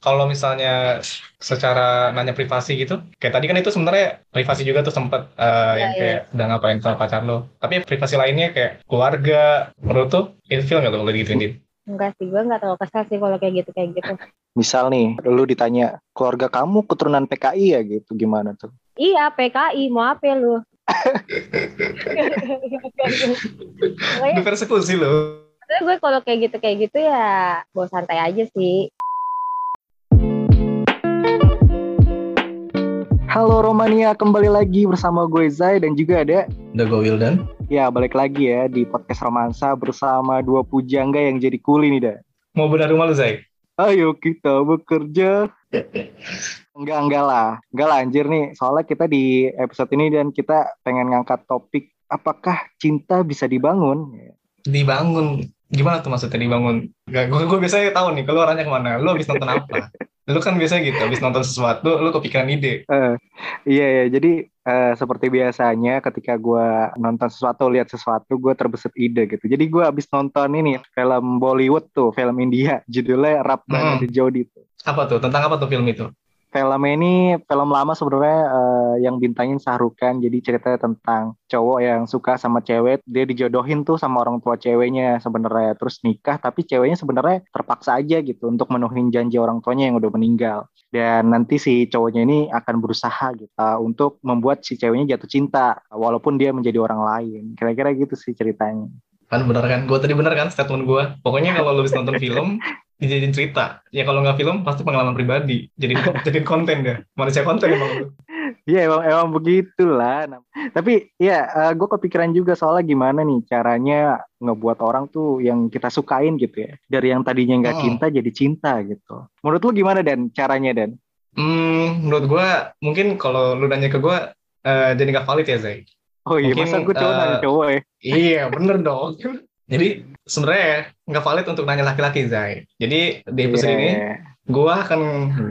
kalau misalnya secara nanya privasi gitu, kayak tadi kan itu sebenarnya privasi juga tuh sempet uh, yang iya. kayak udah ngapain sama pacar lo. Tapi privasi lainnya kayak keluarga, menurut tuh ilfeel nggak tuh lo digituin? Din? Enggak sih, gue nggak terlalu kesal sih kalau kayak gitu kayak gitu. Misal nih, lu ditanya keluarga kamu keturunan PKI ya gitu, gimana tuh? Iya, PKI, mau apa lu? Pokoknya Dipersekusi lo. Tapi gue kalau kayak gitu kayak gitu ya bawa santai aja sih. Halo Romania, kembali lagi bersama gue Zai dan juga ada Udah gue Wildan. Ya balik lagi ya di podcast romansa bersama dua pujangga yang jadi kuli nih dah. Mau benar rumah lu, Zai? Ayo kita bekerja. Enggak, enggak lah. Enggak lah anjir nih. Soalnya kita di episode ini dan kita pengen ngangkat topik apakah cinta bisa dibangun? Dibangun. Gimana tuh maksudnya dibangun? Gak, gue, gue biasanya tahu nih, kalau orangnya ke mana. Lu habis nonton apa? Lu kan biasanya gitu, habis nonton sesuatu, lu kepikiran ide. Eh, iya ya, jadi eh, seperti biasanya ketika gue nonton sesuatu, lihat sesuatu, gue terbesit ide gitu. Jadi gue habis nonton ini film Bollywood tuh, film India, judulnya Rap Hmm. di Jodi tuh. Apa tuh? Tentang apa tuh film itu? Film ini film lama sebenarnya eh, yang bintangin Sahrukan. Jadi ceritanya tentang cowok yang suka sama cewek, dia dijodohin tuh sama orang tua ceweknya sebenarnya terus nikah, tapi ceweknya sebenarnya terpaksa aja gitu untuk menuhin janji orang tuanya yang udah meninggal. Dan nanti si cowoknya ini akan berusaha gitu eh, untuk membuat si ceweknya jatuh cinta walaupun dia menjadi orang lain. Kira-kira gitu sih ceritanya. Kan bener kan? Gue tadi bener kan statement gue? Pokoknya kalau lu habis nonton film, dijadiin cerita. Ya kalau nggak film, pasti pengalaman pribadi. Jadi jadiin konten deh. Manusia konten emang. Iya emang emang begitulah. Tapi ya gue kepikiran juga soalnya gimana nih caranya ngebuat orang tuh yang kita sukain gitu ya. Dari yang tadinya nggak Hmm. cinta jadi cinta gitu. Menurut lu gimana Dan caranya Dan? Hmm, menurut gue, mungkin kalau lu nanya ke gue, eh, jadi nggak valid ya, Zai? Oh iya Mungkin, masa gue cowok eh, nanya cowok ya? Iya, bener dong. Jadi sebenarnya nggak valid untuk nanya laki-laki, Zai. Jadi di episode Iya, ini, iya. gue akan,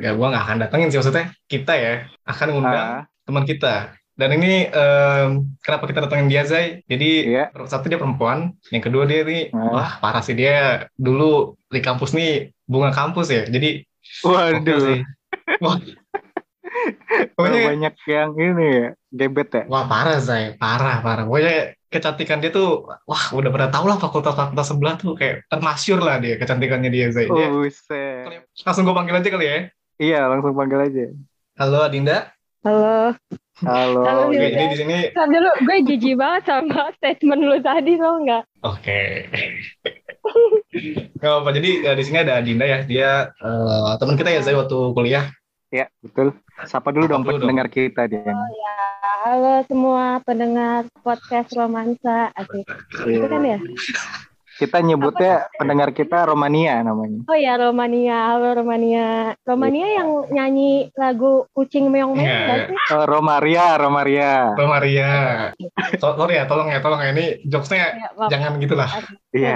ya gue nggak akan datengin sih maksudnya. Kita ya akan ngundang Ah, teman kita. Dan ini em, kenapa kita datengin dia, Zai? Jadi Iya. satu dia perempuan, yang kedua dia nih, Ah. wah parah sih dia dulu di kampus nih bunga kampus ya. Jadi Waduh, sih. Pokoknya banyak yang ini ya, gebet ya. Wah parah Zai, parah parah. Pokoknya kecantikan dia tuh, wah udah pada tau lah fakultas-fakultas sebelah tuh kayak termasyur lah dia kecantikannya dia Zai. Dia, Oh, Buset. langsung gue panggil aja kali ya. Iya langsung panggil aja. Halo Adinda. Halo. Halo. Halo, Oke, ini di sini. Ntar dulu, gue jijik banget sama statement lu tadi tau nggak? Oke. Gak apa Jadi eh, di sini ada Adinda ya. Dia eh, teman kita ya Zai waktu kuliah. Ya betul. Sapa dulu Sapa dong dulu dong. pendengar kita Dan. Ya, halo semua pendengar podcast romansa. Asik. Itu kan ya? Kita nyebutnya pendengar kita Romania namanya. Oh ya Romania, halo Romania. Romania yang nyanyi lagu kucing meong meong sih? Oh, Romaria, Romaria. Halo Maria. So- Sorry ya, tolong ya, tolong ya. Ini jokesnya Ya, maaf. jangan gitulah. Iya.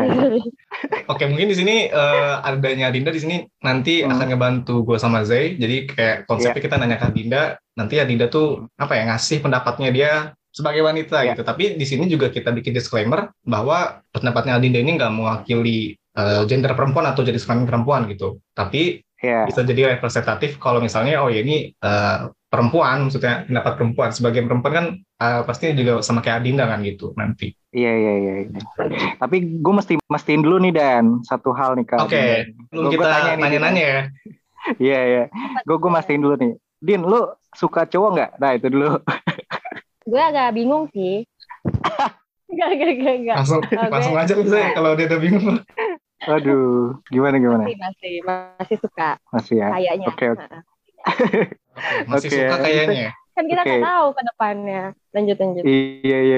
Oke, mungkin di sini eh, adanya Dinda di sini nanti Hmm. akan ngebantu gue sama Zai. Jadi kayak konsepnya kita nanya ke Dinda, nanti ya Dinda tuh apa ya ngasih pendapatnya dia sebagai wanita Ya. gitu. Tapi di sini juga kita bikin disclaimer bahwa pendapatnya Dinda ini nggak mewakili eh, gender perempuan atau jenis kelamin perempuan gitu. Tapi Iya. bisa jadi representatif kalau misalnya oh ya ini eh, perempuan, maksudnya pendapat perempuan. Sebagai perempuan kan eh, pasti juga sama kayak Dinda kan gitu nanti. Iya iya iya. iya. Tapi gue mesti mastiin dulu nih Dan satu hal nih kak. Oke, gua kita tanya nih, nanya-nanya ya. Iya iya. Gue gue mastiin dulu nih. Din, lu suka cowok nggak? Nah itu dulu. gue agak bingung sih. Enggak, enggak, enggak, enggak. langsung Oke. langsung aja lu Zai kalau dia udah bingung Aduh, gimana gimana? Masih, masih, masih suka Masih ya. kayaknya. Oke, oke. Nah, masih Oke, suka kayaknya Kan kita nggak tahu ke depannya. Lanjut, lanjut. Iya iya.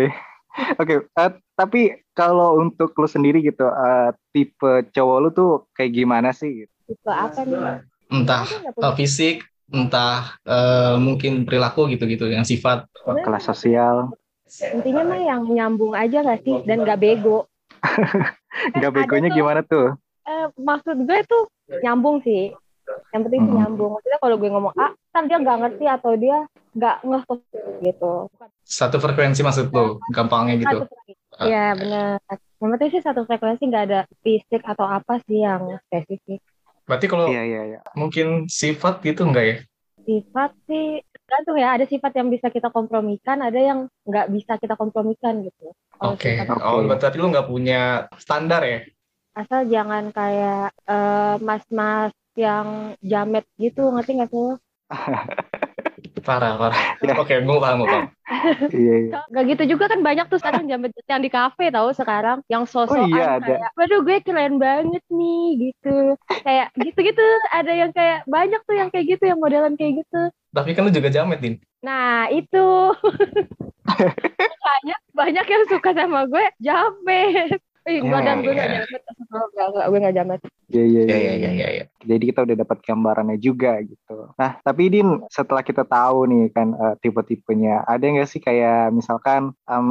Oke, eh, tapi kalau untuk lu sendiri gitu, eh, tipe cowok lu tuh kayak gimana sih? Gitu? Tipe apa nih? entah punya- fisik entah eh, mungkin perilaku gitu gitu yang sifat Kelas sosial, Intinya mah yang nyambung aja gak sih? Dan gak bego. nggak ada begonya tuh- gimana tuh? Eh, maksud gue tuh nyambung sih. Yang penting sih Hmm. nyambung. Maksudnya kalau gue ngomong A, ntar dia nggak ngerti atau dia nggak ngeh gitu. satu frekuensi maksud lo gampangnya gitu Satu Iya benar. Yang penting sih satu frekuensi nggak ada fisik atau apa sih yang spesifik. Berarti kalau Iya iya iya. mungkin sifat gitu enggak ya? Sifat sih tergantung ya. Ada sifat yang bisa kita kompromikan, ada yang nggak bisa kita kompromikan gitu. Oke. Oke. Oh, berarti lu nggak punya standar ya? Asal jangan kayak eh, mas-mas yang jamet gitu, ngerti nggak sih? Parah, parah. Ya. Oke, gue paham, gue paham. Iya iya. Gak gitu juga kan banyak tuh sekarang jamet yang di kafe tahu sekarang yang sosokan Oh iya, ada. kayak waduh gue keren banget nih gitu kayak gitu-gitu ada yang kayak banyak tuh yang kayak gitu yang modelan kayak gitu Tapi kan lu juga jamet, Din. nah itu banyak banyak yang suka sama gue jamet Ya, badan gue gak ya. jamet Enggak, enggak, gue gak jamet Iya iya Iya, iya. iya, iya, iya. Jadi kita udah dapat gambarannya juga gitu. Nah, tapi Din, setelah kita tahu nih kan eh, tipe-tipenya, ada nggak sih kayak misalkan em,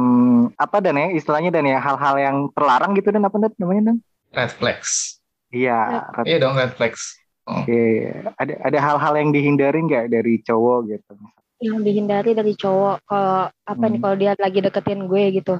apa dan ya istilahnya dan ya hal-hal yang terlarang gitu dan apa Dan, namanya dan? Red flags. Iya, red- Iya dong, red flags. oke. Ada ada hal-hal yang dihindari nggak dari cowok gitu? yang dihindari dari cowok kalau apa nih Hmm. kalau dia lagi deketin gue gitu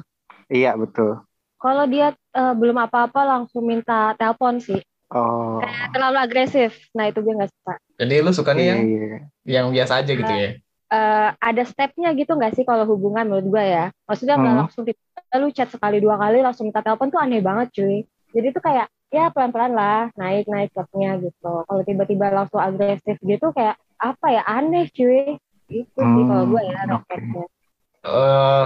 Iya betul. Kalau dia eh, belum apa-apa langsung minta telepon sih Oh. kayak terlalu agresif nah itu gue nggak suka Jadi lu sukanya Iya, yang iya. yang biasa aja gitu ya? eh, ada stepnya gitu nggak sih kalau hubungan menurut gue ya maksudnya nggak Hmm. langsung lu chat sekali dua kali langsung minta telepon tuh aneh banget cuy jadi tuh kayak ya pelan-pelan lah naik naik stepnya gitu kalau tiba-tiba langsung agresif gitu kayak apa ya aneh cuy itu sih Hmm, kalau gue ya oke. roketnya eh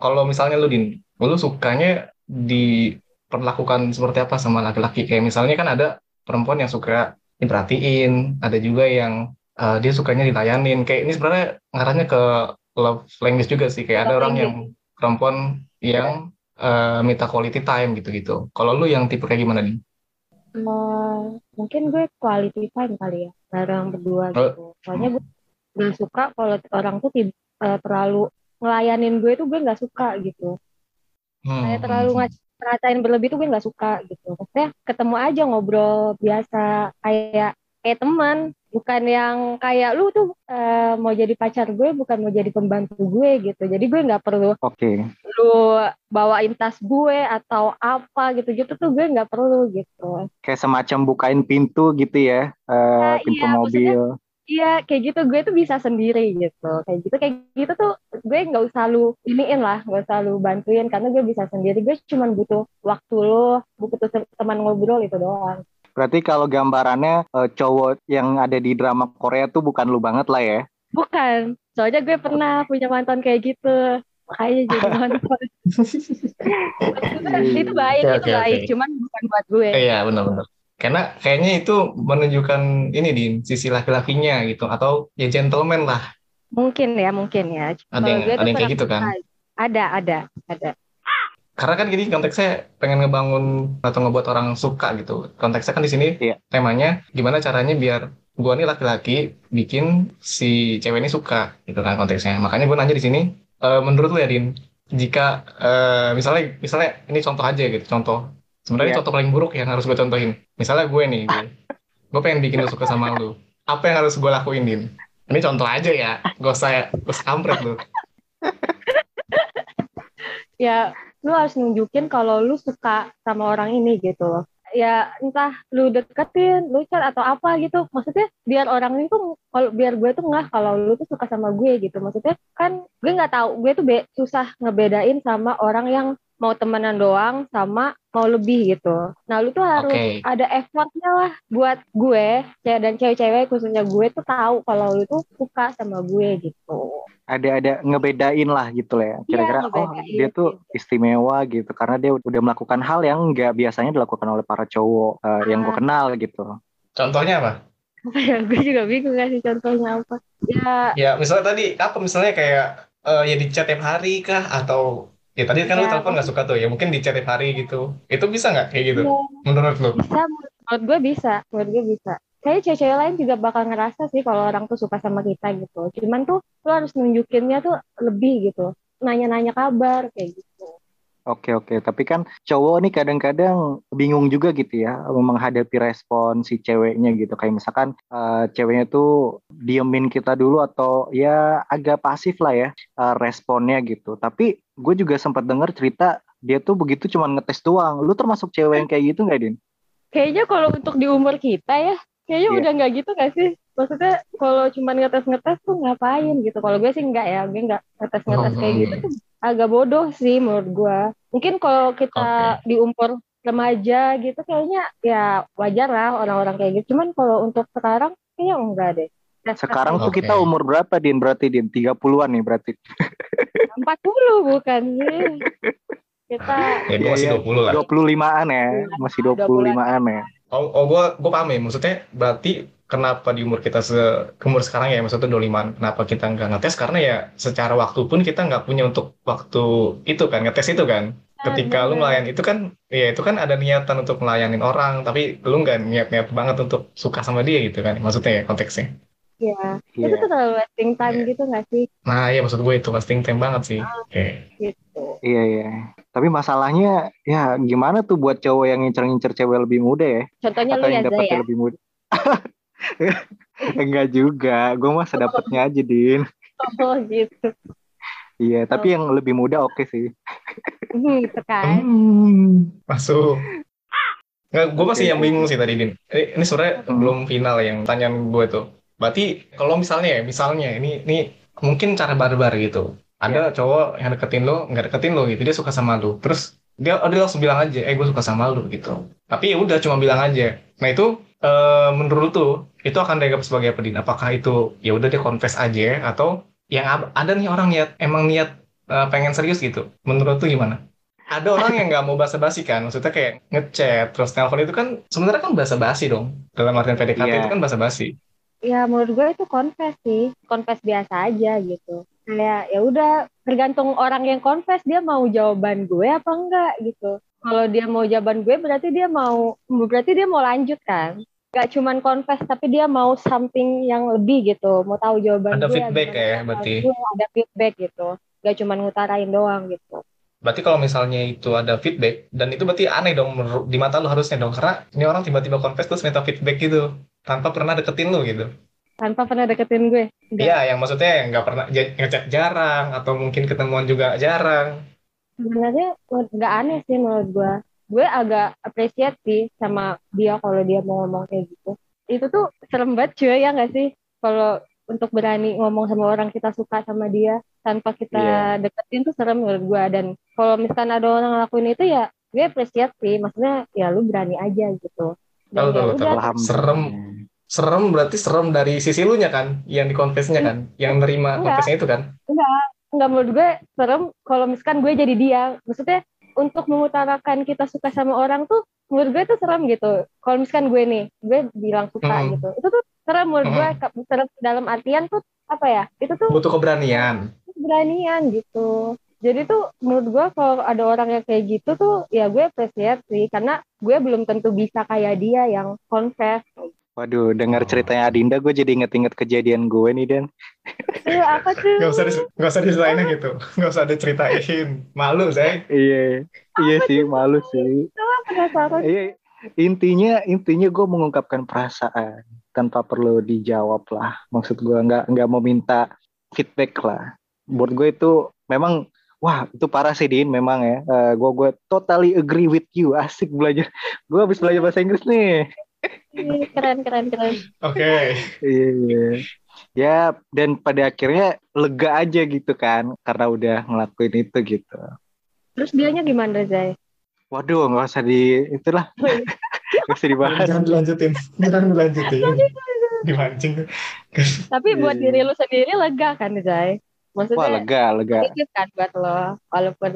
kalau misalnya lu din, lu sukanya diperlakukan seperti apa sama laki-laki? Kayak misalnya kan ada perempuan yang suka diperhatiin, ada juga yang eh, dia sukanya dilayanin. Kayak ini sebenarnya ngarahnya ke love language juga sih. Kayak ada Love orang yang perempuan yang eh, minta quality time gitu-gitu. Kalau lu yang tipe kayak gimana nih? Eh, mungkin gue quality time kali ya bareng berdua Oh. gitu soalnya gue nggak suka kalau orang tuh eh, terlalu ngelayanin gue tuh gue nggak suka gitu Hmm. kayak terlalu ngac- ngerasain berlebih tuh gue nggak suka gitu maksudnya ketemu aja ngobrol biasa kayak kayak teman bukan yang kayak lu tuh eh, mau jadi pacar gue bukan mau jadi pembantu gue gitu jadi gue nggak perlu Oke. lu bawain tas gue atau apa gitu-gitu tuh gue nggak perlu gitu Kayak semacam bukain pintu gitu ya, eh, Nah, pintu iya, mobil. Iya, kayak gitu gue tuh bisa sendiri gitu. Kayak gitu, kayak gitu tuh gue nggak usah lu iniin lah, nggak usah lu bantuin karena gue bisa sendiri. Gue cuma butuh waktu lu, butuh te- teman ngobrol itu doang. Berarti kalau gambarannya eh, cowok yang ada di drama Korea tuh bukan lu banget lah ya? Bukan, soalnya gue pernah punya mantan kayak gitu. Makanya jadi mantan. itu baik, Oke, itu oke, baik, cuman bukan buat gue. Iya benar-benar. Karena kayaknya itu menunjukkan ini di sisi laki-lakinya gitu atau ya gentleman lah. Mungkin ya, mungkin ya. Ada yang ada yang kayak gitu kan. Ada, ada, ada. Karena kan gini konteksnya pengen ngebangun atau ngebuat orang suka gitu. Konteksnya kan di sini Iya. temanya gimana caranya biar gua nih laki-laki bikin si cewek ini suka gitu kan konteksnya. Makanya gua nanya di sini eh, menurut lu ya Din, jika eh, misalnya misalnya ini contoh aja gitu, contoh. Sebenarnya Iya. contoh paling buruk yang harus gue contohin. Misalnya gue nih, gue, gue pengen bikin lu suka sama lu. Apa yang harus gue lakuin, Din? Ini contoh aja ya, usah, gak usah kampret lu. ya lu harus nunjukin kalau lu suka sama orang ini gitu loh ya entah lu deketin lu chat atau apa gitu maksudnya biar orang itu kalau biar gue tuh nggak kalau lu tuh suka sama gue gitu maksudnya kan gue nggak tahu gue tuh be- susah ngebedain sama orang yang mau temenan doang sama mau lebih gitu nah lu tuh harus Oke. ada effortnya lah buat gue cewek dan cewek-cewek khususnya gue tuh tahu kalau lu tuh suka sama gue gitu Ada ada ngebedain lah gitu lah ya. Kira-kira oh ngebedain, dia tuh gitu. istimewa gitu karena dia udah melakukan hal yang nggak biasanya dilakukan oleh para cowok eh, yang gue Ah. kenal gitu. Contohnya apa? apa ya gue juga bingung kasih contohnya apa ya Ya, misalnya tadi apa misalnya kayak eh, ya di chat tiap hari kah atau ya tadi kan lu Ya, telepon nggak suka tuh ya mungkin di chat hari gitu. Itu bisa nggak kayak gitu? ya, Menurut lu? bisa menurut gue bisa menurut gue bisa kayaknya cewek-cewek lain juga bakal ngerasa sih kalau orang tuh suka sama kita gitu cuman tuh lu harus nunjukinnya tuh lebih gitu nanya-nanya kabar kayak gitu Oke oke, tapi kan cowok nih kadang-kadang bingung juga gitu ya menghadapi respon si ceweknya gitu. Kayak misalkan eh, ceweknya tuh diemin kita dulu atau ya agak pasif lah ya eh, responnya gitu. Tapi gue juga sempat dengar cerita dia tuh begitu cuman ngetes doang. Lu termasuk cewek yang kayak gitu nggak Din? kayaknya kalau untuk di umur kita ya, kayaknya Iya. udah nggak gitu nggak sih? Maksudnya kalau cuma ngetes-ngetes tuh ngapain gitu? Kalau gue sih enggak ya, gue nggak ngetes-ngetes kayak Hmm. gitu tuh agak bodoh sih menurut gue. Mungkin kalau kita di umur remaja gitu kayaknya ya wajar lah orang-orang kayak gitu. Cuman kalau untuk sekarang kayaknya enggak deh. Sekarang tuh Oke. kita umur berapa Din? Berarti Din 30-an nih berarti. gitu. 40 bukan sih. Kita Ya gue Iya, masih iya. 20 lah. 25-an ya, masih 25-an ya. Oh, oh gue gue paham ya. Maksudnya berarti kenapa di umur kita se umur sekarang ya maksudnya 25 kenapa kita nggak ngetes karena ya secara waktu pun kita nggak punya untuk waktu itu kan ngetes itu kan ketika lu ngelayan itu kan ya itu kan ada niatan untuk ngelayanin orang tapi lu nggak niat-niat banget untuk suka sama dia gitu kan maksudnya ya konteksnya ya itu Iya. tuh terlalu wasting time Iya. gitu nggak sih? nah ya maksud gue itu wasting time banget sih oke Gitu. Iya, iya. Tapi masalahnya ya gimana tuh buat cowok yang ngincer-ngincer cewek lebih muda ya? Contohnya Atau lu ya yang Zay dapetnya ya. lebih muda? Enggak juga, gue mah sedapatnya aja, Din. Oh gitu. Iya, tapi yang lebih muda oke sih. Hmm, gitu kan. Hmm, masuk nggak gue masih Oke. yang bingung sih tadi Din ini, ini sebenarnya Hmm. belum final yang tanyaan gue tuh berarti kalau misalnya ya misalnya ini ini mungkin cara barbar gitu ada cowok yang deketin lo nggak deketin lo gitu dia suka sama lo terus dia oh, dia langsung bilang aja eh gue suka sama lo gitu tapi ya udah cuma bilang aja nah itu eh, menurut tuh itu akan dianggap sebagai apa Din apakah itu ya udah dia confess aja atau yang ada nih orang niat emang niat eh, pengen serius gitu menurut tuh gimana ada orang yang nggak mau basa-basi kan maksudnya kayak ngechat terus telepon itu kan sebenarnya kan basa-basi dong dalam artian PDKT Iya. itu kan basa-basi Ya menurut gue itu confess sih, confess biasa aja gitu. Kayak ya udah tergantung orang yang confess dia mau jawaban gue apa enggak gitu. Kalau dia mau jawaban gue berarti dia mau berarti dia mau lanjut kan. Gak cuman confess tapi dia mau something yang lebih gitu, mau tahu jawaban Ada gue. feedback gimana ya, berarti. gue, ada feedback gitu. Gak cuman ngutarain doang gitu. berarti kalau misalnya itu ada feedback dan itu berarti aneh dong di mata lu harusnya dong karena ini orang tiba-tiba confess terus minta feedback gitu tanpa pernah deketin lu gitu Tanpa pernah deketin gue. Iya, yang maksudnya nggak pernah ja- ngechat jarang atau mungkin ketemuan juga jarang. sebenarnya nggak aneh sih menurut gue gue agak appreciate sih sama dia kalau dia mau ngomong kayak gitu. Itu tuh serem banget cuy ya nggak sih? Kalau untuk berani ngomong sama orang kita suka sama dia tanpa kita Iya. deketin tuh serem menurut gue dan kalau misalkan ada orang ngelakuin itu ya gue appreciate sih. Maksudnya ya lu berani aja gitu. Dan Tahu, ya tahu. Serem. Serem berarti serem dari sisi lu nya kan, yang dikonfesnya kan, yang nerima Enggak. konfesnya itu kan. nggak menurut gue serem kalau misalkan gue jadi dia. Maksudnya untuk mengutarakan kita suka sama orang tuh menurut gue tuh serem gitu kalau misalkan gue nih gue bilang suka Hmm. gitu itu tuh serem menurut Hmm. gue serem dalam artian tuh apa ya itu tuh Butuh keberanian. keberanian gitu jadi tuh menurut gue kalau ada orang yang kayak gitu tuh ya gue appreciate sih karena gue belum tentu bisa kayak dia yang confess Waduh, dengar ceritanya Adinda, gue jadi inget-inget kejadian gue nih, Dan. Iya apa tuh Gak usah dis- nggak usah diselainnya gitu, nggak usah diceritain. Malu saya. Iya, iya sih, malu sih. penasaran Iya, intinya intinya gue mengungkapkan perasaan tanpa perlu dijawab lah. Maksud gue nggak nggak mau minta feedback lah. Buat gue itu memang wah itu parah sih Din memang ya. Eh, gue gue totally agree with you. Asik belajar. Gue habis belajar bahasa Inggris nih. Ih, keren keren keren Oke. Iya, iya. Ya dan pada akhirnya lega aja gitu kan karena udah ngelakuin itu gitu. terus dianya gimana Zay Waduh nggak usah di itulah nggak usah dibahas. Jangan dilanjutin, jangan dilanjutin. Dimancing. Tapi buat Iya. diri lu sendiri lega kan, Zai? Wah Maksudnya lega lega. positif kan buat lo, walaupun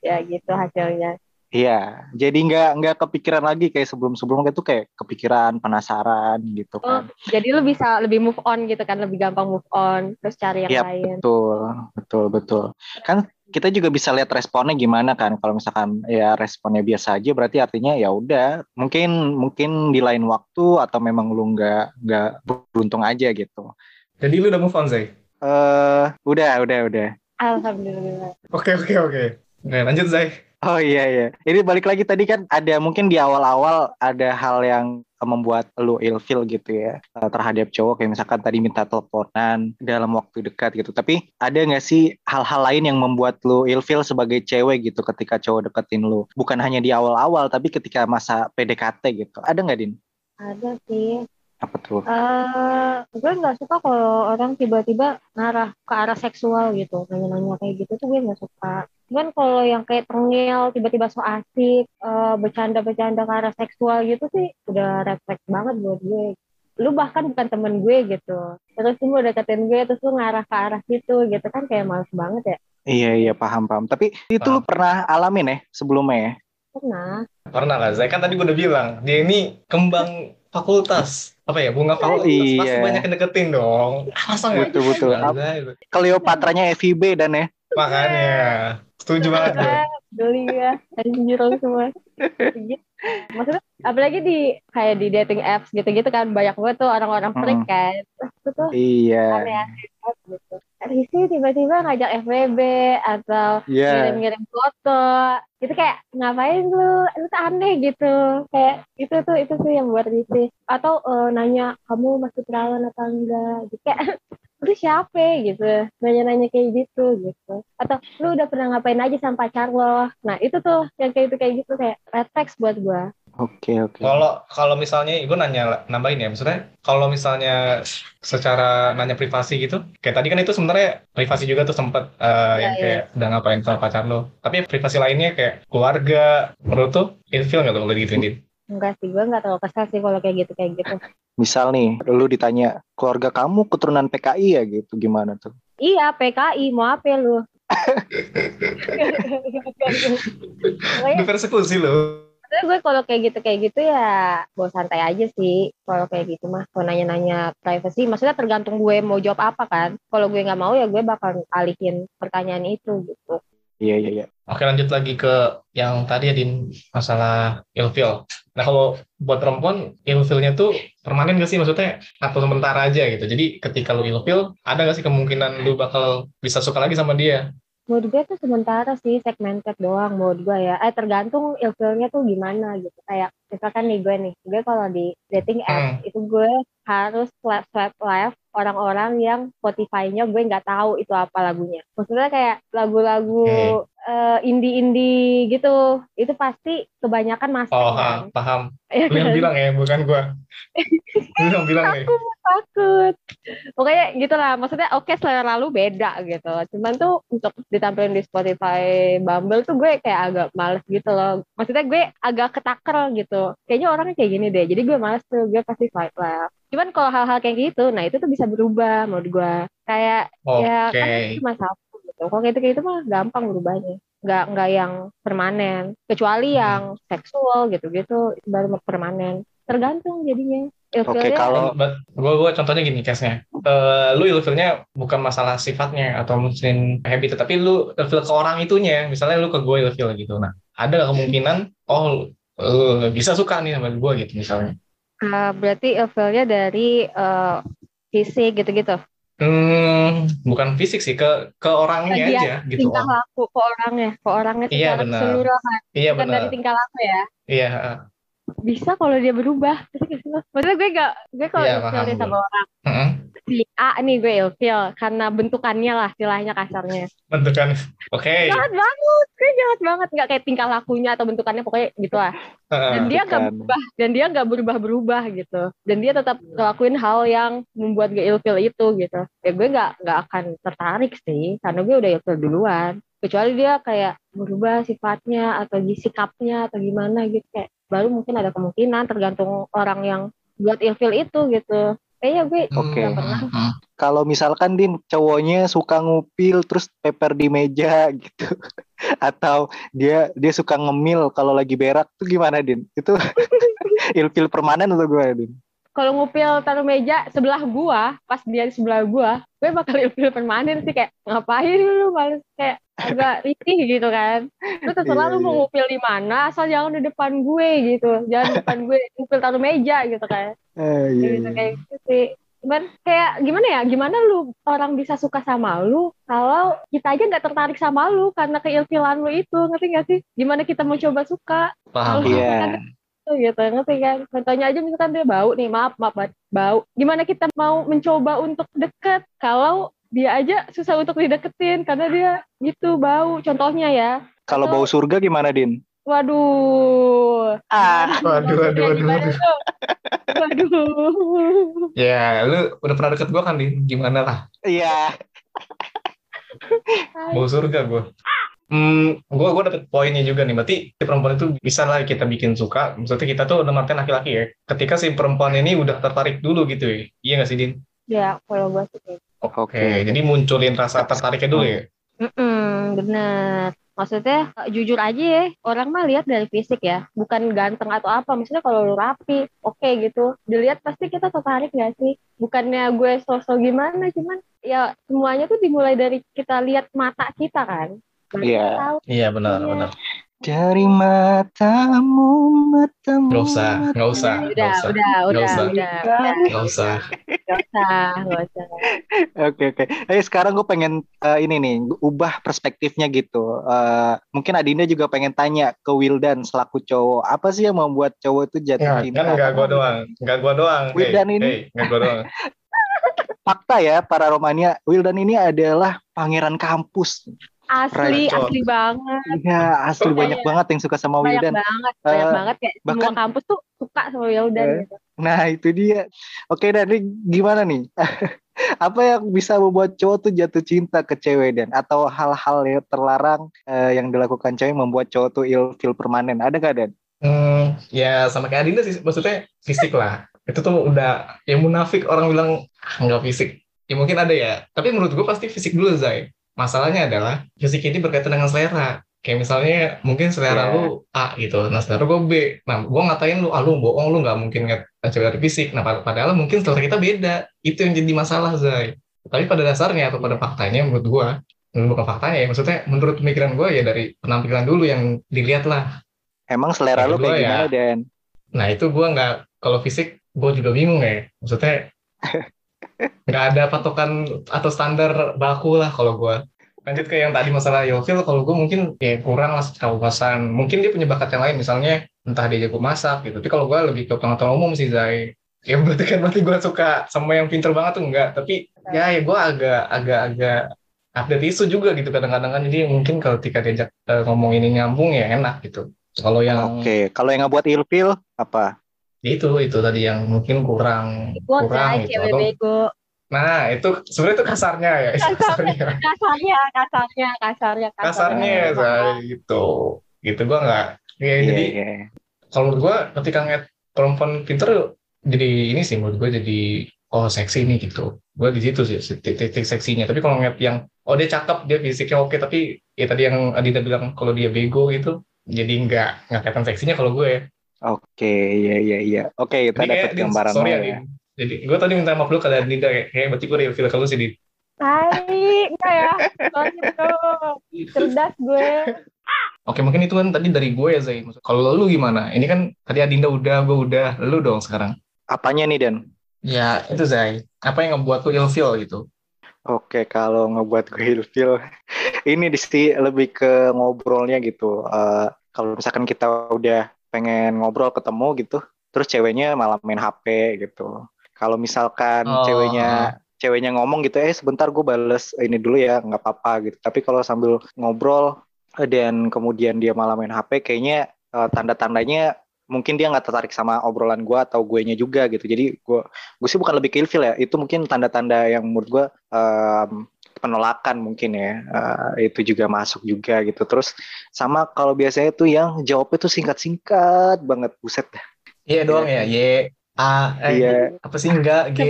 ya gitu hasilnya. Iya, jadi nggak nggak kepikiran lagi kayak sebelum-sebelumnya itu kayak kepikiran, penasaran gitu Oh, kan. jadi lu bisa lebih move on gitu kan, lebih gampang move on, terus cari yang Iya, lain. Betul, betul, betul. Kan kita juga bisa lihat responnya gimana kan. Kalau misalkan ya responnya biasa aja, berarti artinya ya udah. Mungkin mungkin di lain waktu atau memang lu nggak nggak beruntung aja gitu. Jadi lu udah move on, Zay? Eh, udah, udah, udah. Alhamdulillah. Oke, oke, oke. Oke, lanjut, Zay. Oh iya iya. Ini balik lagi tadi kan ada mungkin di awal-awal ada hal yang membuat lu ilfil gitu ya eh, terhadap cowok kayak misalkan tadi minta teleponan dalam waktu dekat gitu. Tapi ada nggak sih hal-hal lain yang membuat lu ilfil sebagai cewek gitu ketika cowok deketin lu? Bukan hanya di awal-awal tapi ketika masa PDKT gitu. Ada nggak Din? Ada sih. Apa tuh? Eh, gue nggak suka kalau orang tiba-tiba ngarah ke arah seksual gitu, nanya-nanya kayak gitu tuh gue nggak suka. Cuman kalau yang kayak tengil, tiba-tiba so asik, eh, bercanda-bercanda ke arah seksual gitu sih udah refleks banget buat gue. Lu bahkan bukan temen gue gitu. Terus lu udah deketin gue, terus lu ngarah ke arah situ gitu kan kayak males banget ya. Iya iya paham paham. Tapi itu lu pernah alamin ya sebelumnya ya? Pernah. Pernah lah, Zai kan tadi gue udah bilang, dia ini kembang fakultas. Apa ya, bunga fakultas. iya. Pasti banyak yang deketin dong. Alasan nggak? Betul betul. Nah, Zai, Kleopatranya FIB dan ya. Makanya, setuju banget gue. Beli ya, anjir semua. Maksudnya apalagi di kayak di dating apps gitu-gitu kan banyak banget tuh orang-orang freak kan. Itu tuh Iya. banget gitu. Risi tiba-tiba ngajak FWB atau Iya. ngirim-ngirim foto. Itu kayak ngapain lu? Lu tuh aneh gitu. Kayak itu tuh itu tuh yang buat risih. Atau eh, nanya kamu masih perawan atau enggak? Gitu. Kayak lu siapa gitu nanya-nanya kayak gitu gitu atau lu udah pernah ngapain aja sama pacar lo nah itu tuh yang kayak gitu kayak gitu kayak red flags buat gua Oke oke. Kalau kalau misalnya gue nanya nambahin ya, maksudnya kalau misalnya secara nanya privasi gitu, kayak tadi kan itu sebenarnya privasi juga tuh sempet eh, Iya, yang iya. kayak udah ngapain sama pacar lo. Tapi privasi lainnya kayak keluarga, menurut tuh ilfil nggak tuh kalau digituin Din? enggak sih gua nggak terlalu kesal sih kalau kayak gitu kayak gitu Misal nih, lu ditanya keluarga kamu keturunan PKI ya gitu, gimana tuh? iya PKI mau apa lu Dipersekusi lo. Sebenarnya gue kalau kayak gitu kayak gitu ya gue santai aja sih kalau kayak gitu mah kalau nanya-nanya privacy maksudnya tergantung gue mau jawab apa kan kalau gue nggak mau ya gue bakal alihin pertanyaan itu gitu Iya iya iya. Oke lanjut lagi ke yang tadi ya Din, masalah ilfil. Nah kalau buat perempuan ilfilnya tuh permanen gak sih maksudnya atau sementara aja gitu. Jadi ketika lu ilfil, ada gak sih kemungkinan lu bakal bisa suka lagi sama dia? Menurut gue tuh sementara sih segmented doang menurut gue ya. Eh tergantung ilfilnya tuh gimana gitu. Kayak misalkan nih gue nih gue kalau di dating app itu gue harus swipe swipe left orang-orang yang Spotify-nya gue nggak tahu itu apa lagunya. Maksudnya kayak lagu-lagu eh, indie-indie gitu. Itu pasti kebanyakan masuk Oh, kan? ha, paham. Iya Lu yang kan? bilang ya, bukan gua. Lu yang bilang nih. takut takut. Pokoknya gitulah. Maksudnya oke selera lu beda gitu. Cuman tuh untuk ditampilin di Spotify Bumble tuh gue kayak agak males gitu loh. Maksudnya gue agak ketaker gitu. Kayaknya orangnya kayak gini deh. Jadi gue males tuh. Gue pasti swipe left cuman kalau hal-hal kayak gitu nah itu tuh bisa berubah menurut gue kayak Oke. ya kan itu cuma satu gitu kalau kayak gitu kayak gitu mah gampang berubahnya nggak nggak yang permanen kecuali Hmm. yang seksual gitu-gitu itu baru permanen tergantung jadinya Oke, Ilfilnya kalau- gue gue contohnya gini case-nya. Eh, lu ilfilnya bukan masalah sifatnya atau mungkin habit, tapi lu ilfil ke orang itunya. Misalnya lu ke gue ilfil gitu. Nah, ada kemungkinan oh lu bisa suka nih sama gue gitu misalnya. Uh, berarti ilfilnya dari uh, fisik gitu-gitu. Hmm, bukan fisik sih ke ke orangnya Bagian aja gitu. Tingkah laku ke orangnya, ke orangnya Iya, benar. keseluruhan, Iya bukan dari benar. tingkah laku ya. Iya. Bisa kalau dia berubah. Maksudnya gue gak, gue kalau Iya, ilfil sama orang Heeh. si A nih gue ilfil karena bentukannya lah, istilahnya kasarnya. Bentukan. Oke. Jahat banget, gue jahat banget, nggak kayak tingkah lakunya atau bentukannya pokoknya gitu lah. Dan dia nggak Bentukan. berubah, dan dia nggak berubah-berubah gitu. Dan dia tetap ngelakuin hal yang membuat gue ilfil itu gitu. Ya gue nggak nggak akan tertarik sih, karena gue udah ilfil duluan. Kecuali dia kayak berubah sifatnya atau sikapnya atau gimana gitu kayak baru mungkin ada kemungkinan tergantung orang yang buat ilfil itu gitu. Kayaknya gue Oke. nggak pernah. Hmm. Kalau misalkan Din cowoknya suka ngupil terus paper di meja gitu. Atau dia dia suka ngemil kalau lagi berak tuh gimana Din? Itu ilfil permanen atau gimana Din? kalau ngupil taruh meja sebelah gua, pas dia di sebelah gua, gue bakal ilfil permanen sih kayak ngapain lu males kayak agak risih gitu kan. Lu terserah Iya, lu mau iya. ngupil di mana, asal jangan di depan gue gitu. Jangan di depan gue ngupil taruh meja gitu kan. Eh, iya, gitu iya. kayak gitu sih. Cuman kayak gimana ya? Gimana lu orang bisa suka sama lu kalau kita aja nggak tertarik sama lu karena keilfilan lu itu, ngerti gak sih? Gimana kita mau coba suka? Paham. Iya. misalkan gitu ngerti kan contohnya aja misalkan dia bau nih maaf maaf bau gimana kita mau mencoba untuk deket kalau dia aja susah untuk dideketin karena dia gitu bau contohnya ya Kalau bau surga gimana, Din? waduh Ah, Waduh, waduh, waduh, waduh. waduh Ya, lu udah pernah deket gue kan, Din? Gimana lah? iya. Bau surga gue. Hmm, gue gue dapet poinnya juga nih. Berarti si perempuan itu bisa lah kita bikin suka. Maksudnya kita tuh udah artian laki-laki ya. Ketika si perempuan ini udah tertarik dulu gitu ya. Iya nggak sih, Din? ya kalau gue sih kayak Oke, Oke. jadi munculin rasa tertariknya dulu ya. Mm-mm, bener. Maksudnya eh, jujur aja ya, orang mah lihat dari fisik ya, bukan ganteng atau apa. Maksudnya kalau lu rapi, oke gitu. Dilihat pasti kita tertarik gak sih? Bukannya gue sosok gimana, cuman ya semuanya tuh dimulai dari kita lihat mata kita kan. Iya. Iya benar Iya. benar. Dari matamu, matamu. Nggak usah, nggak usah, nggak Udah, usah, udah, udah, usah. udah, udah, nggak usah. nggak usah, nggak usah. Oke oke. Eh sekarang gue pengen eh, ini nih ubah perspektifnya gitu. Eh, mungkin Adinda juga pengen tanya ke Wildan selaku cowok apa sih yang membuat cowok itu jatuh Ya, cinta? kan nggak gua doang, nggak gua doang. Hey, Wildan ini- hey, nggak gua doang. Fakta ya para Romania, Wildan ini adalah pangeran kampus. Asli, Cok. asli banget. Iya asli banyak banget yang suka sama Banyak Wildan. banget, banyak Eh, banget kayak bahkan- semua kampus tuh suka sama Wildan Eh, gitu. Nah itu dia. Oke dan ini gimana nih? apa yang bisa membuat cowok tuh jatuh cinta ke cewek dan atau hal-hal yang terlarang eh, yang dilakukan cewek membuat cowok tuh ilfil permanen ada gak dan? Hmm, ya sama kayak Adinda sih, maksudnya fisik lah. Itu tuh udah, ya munafik orang bilang "Ah, nggak fisik. Ya mungkin ada ya, tapi menurut gue pasti fisik dulu Zai. Masalahnya adalah fisik ini berkaitan dengan selera. Kayak misalnya mungkin selera Ya. lu A gitu, nah selera gue B. Nah gue ngatain lu, ah lu bohong, lu nggak mungkin ngeliat cewek dari fisik. Nah pad- padahal mungkin selera kita beda. Itu yang jadi masalah Zai. Tapi pada dasarnya atau pada faktanya menurut gue, bukan faktanya ya, maksudnya menurut pemikiran gue ya dari penampilan dulu yang dilihat lah. Emang selera Yang lu kayak ya, gimana dan? Nah itu gue nggak kalau fisik gue juga bingung ya. Maksudnya nggak ada patokan atau standar baku lah kalau gue. Lanjut ke yang tadi masalah Yofil, kalau gue mungkin ya kurang lah kewawasan. Mungkin dia punya bakat yang lain, misalnya entah dia jago masak gitu. Tapi kalau gue lebih ke pengetahuan umum sih Zai. Ya berarti kan berarti gue suka sama yang pinter banget tuh enggak. Tapi ya ya gue agak agak agak update isu juga gitu kadang-kadang kan. Jadi mungkin kalau ketika diajak eh, ngomong ini nyambung ya enak gitu. Kalau yang Oke, kalau yang ngebuat ilfil apa? Itu itu tadi yang mungkin kurang kurang gitu. atau bego. nah itu sebenarnya itu kasarnya ya kasarnya Kasarnya, kasarnya, kasarnya, kasarnya ya saya gitu. Gitu gua nggak ya, Iya, jadi iya. kalau menurut gua ketika ngeliat perempuan pinter jadi ini sih menurut gua jadi oh seksi nih gitu. Gua di situ sih titik-titik seksinya. Tapi kalau ngeliat yang oh dia cakep dia fisiknya oke tapi ya tadi yang Adinda bilang kalau dia bego gitu jadi nggak nggak kelihatan seksinya kalau gue Oke, iya iya iya. Oke, kita dapat gambaran sorry ya, ya. Din. Jadi gue tadi minta maaf dulu ke Dinda kayak, kayak berarti gue reveal ke lu sih Din. Tai, enggak ya. Sorry bro. Cerdas gue. Oke mungkin itu kan tadi dari gue ya Zai. Kalau lu gimana? Ini kan tadi Adinda udah, gue udah, lu dong sekarang. Apanya nih Dan? Ya itu Zai. Apa yang ngebuat lu ilfeel gitu? Oke, kalau ngebuat gue ilfil, ini di sini lebih ke ngobrolnya gitu. Eh, kalau misalkan kita udah pengen ngobrol ketemu gitu, terus ceweknya malah main HP gitu. Kalau misalkan Oh. ceweknya ceweknya ngomong gitu, eh sebentar gue bales ini dulu ya, nggak apa-apa gitu. Tapi kalau sambil ngobrol eh, dan kemudian dia malah main HP, kayaknya eh, tanda-tandanya mungkin dia nggak tertarik sama obrolan gue atau gue nya juga gitu. Jadi gue gue sih bukan lebih ke ilfil ya, itu mungkin tanda-tanda yang menurut gue em, penolakan mungkin ya Eh, itu juga masuk juga gitu terus sama kalau biasanya tuh yang jawabnya tuh singkat-singkat banget buset dah Iya doang ya. Y, A, eh, Iya. apa sih enggak? G.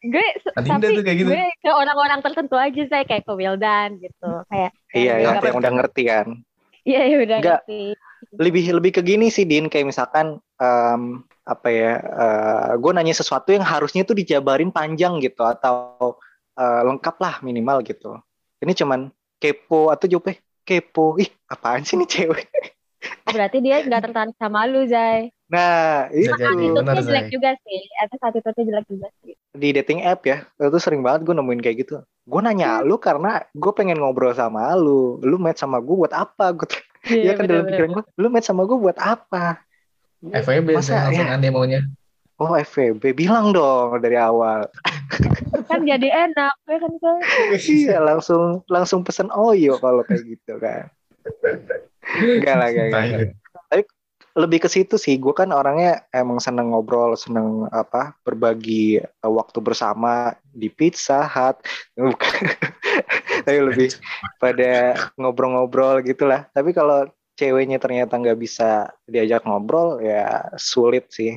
Gue Adinda tapi tuh kayak gitu. gue ke orang-orang tertentu aja saya kayak ke Wildan gitu. Kayak iya yang yang, udah- ngerti kan Iya, iya udah Enggak. ngerti. lebih lebih ke gini sih Din kayak misalkan em, apa ya gue nanya sesuatu yang harusnya tuh dijabarin panjang gitu atau eh, lengkap lah minimal gitu ini cuman kepo atau jawabnya kepo ih apaan sih nih cewek berarti dia nggak tertarik sama lu, Zai. nah Bisa itu jadi. Attitude-nya benar, jelek Zai. juga sih. Atau attitude-nya jelek juga sih. di dating app ya itu sering banget gue nemuin kayak gitu gue nanya lu karena gue pengen ngobrol sama lu lu match sama gue buat apa gue ya kan dalam pikiran gue lu match sama gue buat apa FWB Masa saya langsung ya? aneh maunya. Oh FVB bilang dong dari awal. kan jadi enak ya kan kan iya langsung langsung pesen Oyo kalau kayak gitu kan. Enggak lah, enggak, enggak, enggak. Tai. Lebih ke situ sih. Gue kan orangnya emang seneng ngobrol, seneng apa berbagi eh, waktu bersama di Pizza Hut. Bukan. Tapi lebih pada ngobrol-ngobrol gitulah. Tapi kalau ceweknya ternyata nggak bisa diajak ngobrol, ya sulit sih.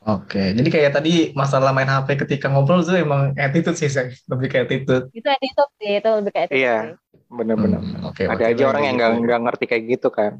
Oke, jadi kayak tadi masalah main HP ketika ngobrol itu emang attitude sih, Say. lebih kayak attitude. itu attitude sih itu lebih kayak attitude Iya. sih. Bener-bener. Hmm, Oke, Ada berarti aja orang yang gitu. nggak nggak ngerti kayak gitu kan.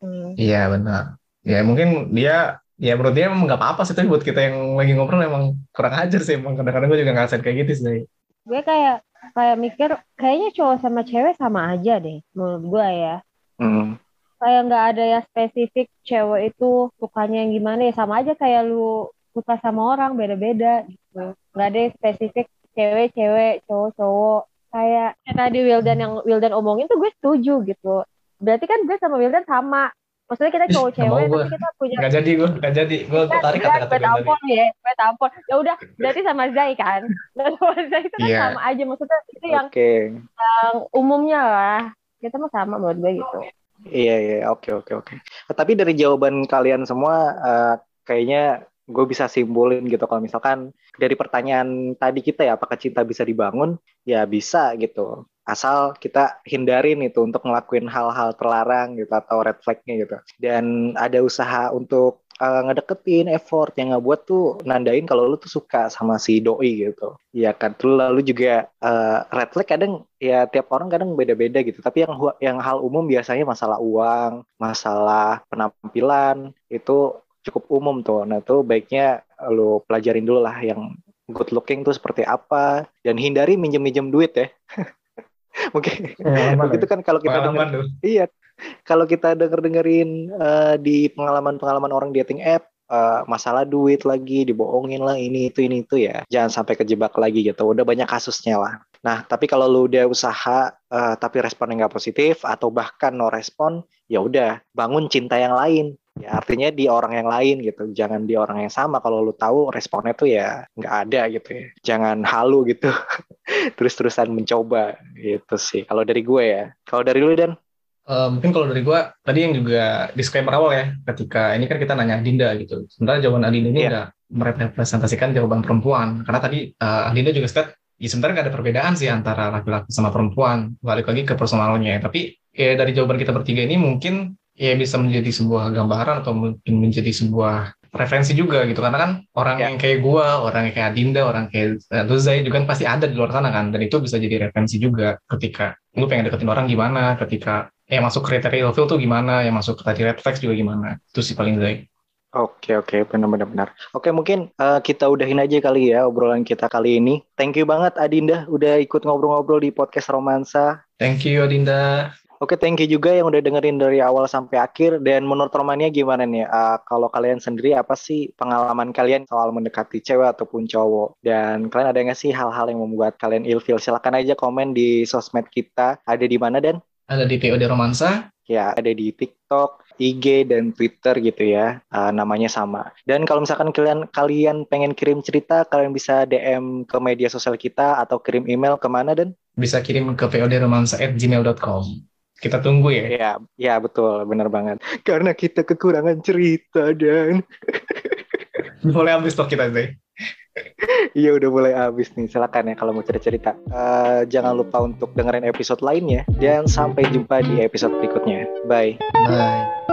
Hmm. Iya benar. Ya mungkin dia ya menurut dia emang nggak apa-apa sih tapi buat kita yang lagi ngobrol emang kurang ajar sih emang kadang-kadang gue juga ngerasain kayak gitu sih. gue kayak kayak mikir kayaknya cowok sama cewek sama aja deh menurut gue ya Hmm. Kayak nggak ada yang spesifik cewek itu sukanya yang gimana ya sama aja kayak lu suka sama orang beda-beda gitu. Nggak ada yang spesifik cewek-cewek cowok-cowok kayak kayak tadi Wildan yang Wildan omongin tuh gue setuju gitu. Berarti kan gue sama Wildan sama. Maksudnya kita cowok cewek tapi kita punya Nggak jadi gue, nggak jadi. Gue kan tarik kan kata-kata gue gue tadi. tampol ya gue tampol. Ya udah berarti sama Zai kan? Dan sama Zai itu kan Iya. sama aja. Maksudnya itu yang, Oke. yang umumnya lah. Kita mah sama menurut gue gitu Iya iya oke oke oke. Tapi dari jawaban kalian semua eh, kayaknya gue bisa simpulin gitu. Kalau misalkan dari pertanyaan tadi kita ya apakah cinta bisa dibangun? Ya bisa gitu. Asal kita hindarin itu untuk ngelakuin hal-hal terlarang gitu atau red flagnya gitu. Dan ada usaha untuk eh, ngedeketin effort yang nggak buat tuh nandain kalau lu tuh suka sama si doi gitu. Ya kan? Terus lalu juga eh, red flag kadang ya tiap orang kadang beda-beda gitu. Tapi yang yang hal umum biasanya masalah uang masalah penampilan itu cukup umum tuh. Nah tuh baiknya lu pelajarin dulu lah yang good looking tuh seperti apa. Dan hindari minjem-minjem duit ya. Mungkin Pengalaman, itu kan kalau kita tuh. iya kalau kita denger dengerin eh, di pengalaman-pengalaman orang dating app eh, masalah duit lagi dibohongin lah ini itu ini itu ya. Jangan sampai kejebak lagi gitu udah banyak kasusnya lah. Nah tapi kalau lu udah usaha eh, tapi responnya nggak positif atau bahkan no respon ya udah bangun cinta yang lain. Ya artinya di orang yang lain gitu jangan di orang yang sama. Kalau lu tahu responnya tuh ya nggak ada gitu ya. Jangan halu gitu terus-terusan mencoba gitu sih. Kalau dari gue ya. Kalau dari lu dan Eh, mungkin kalau dari gue tadi yang juga disclaimer awal ya ketika ini kan kita nanya Adinda gitu. Sementara jawaban Adinda ini Iya. nggak merepresentasikan jawaban perempuan. Karena tadi eh, Adinda juga state ya sebenarnya nggak ada perbedaan sih antara laki-laki sama perempuan. Balik lagi ke personalnya. Tapi ya dari jawaban kita bertiga ini mungkin ya bisa menjadi sebuah gambaran atau mungkin menjadi sebuah referensi juga gitu. Karena kan orang Ya. yang kayak gua, orang yang kayak Adinda, orang kayak eh, Luzai juga kan pasti ada di luar sana kan. Dan itu bisa jadi referensi juga ketika lu pengen deketin orang gimana, ketika yang masuk kriteria ilfil tuh gimana, yang masuk tadi red flags juga gimana. Itu sih paling Zai. Oke oke benar-benar benar. Oke mungkin eh, kita udahin aja kali ya obrolan kita kali ini. Thank you banget Adinda udah ikut ngobrol-ngobrol di podcast Romansa. Thank you Adinda. Oke thank you juga yang udah dengerin dari awal sampai akhir. Dan menurut Romania gimana nih? Eh, kalau kalian sendiri apa sih pengalaman kalian soal mendekati cewek ataupun cowok? Dan kalian ada nggak sih hal-hal yang membuat kalian ilfil? Silahkan aja komen di sosmed kita. Ada di mana dan? Ada di POD Romansa. Ya, ada di TikTok, IG, dan Twitter gitu ya. Uh, namanya sama. Dan kalau misalkan kalian kalian pengen kirim cerita, kalian bisa DM ke media sosial kita atau kirim email ke mana dan? Bisa kirim ke podromansa@gmail.com. Kita tunggu ya. Ya, ya betul, bener banget. Karena kita kekurangan cerita dan Boleh habis stok kita Zai. Iya udah mulai habis nih. Silakan ya kalau mau cerita-cerita. Uh, jangan lupa untuk dengerin episode lainnya dan sampai jumpa di episode berikutnya. Bye. Bye.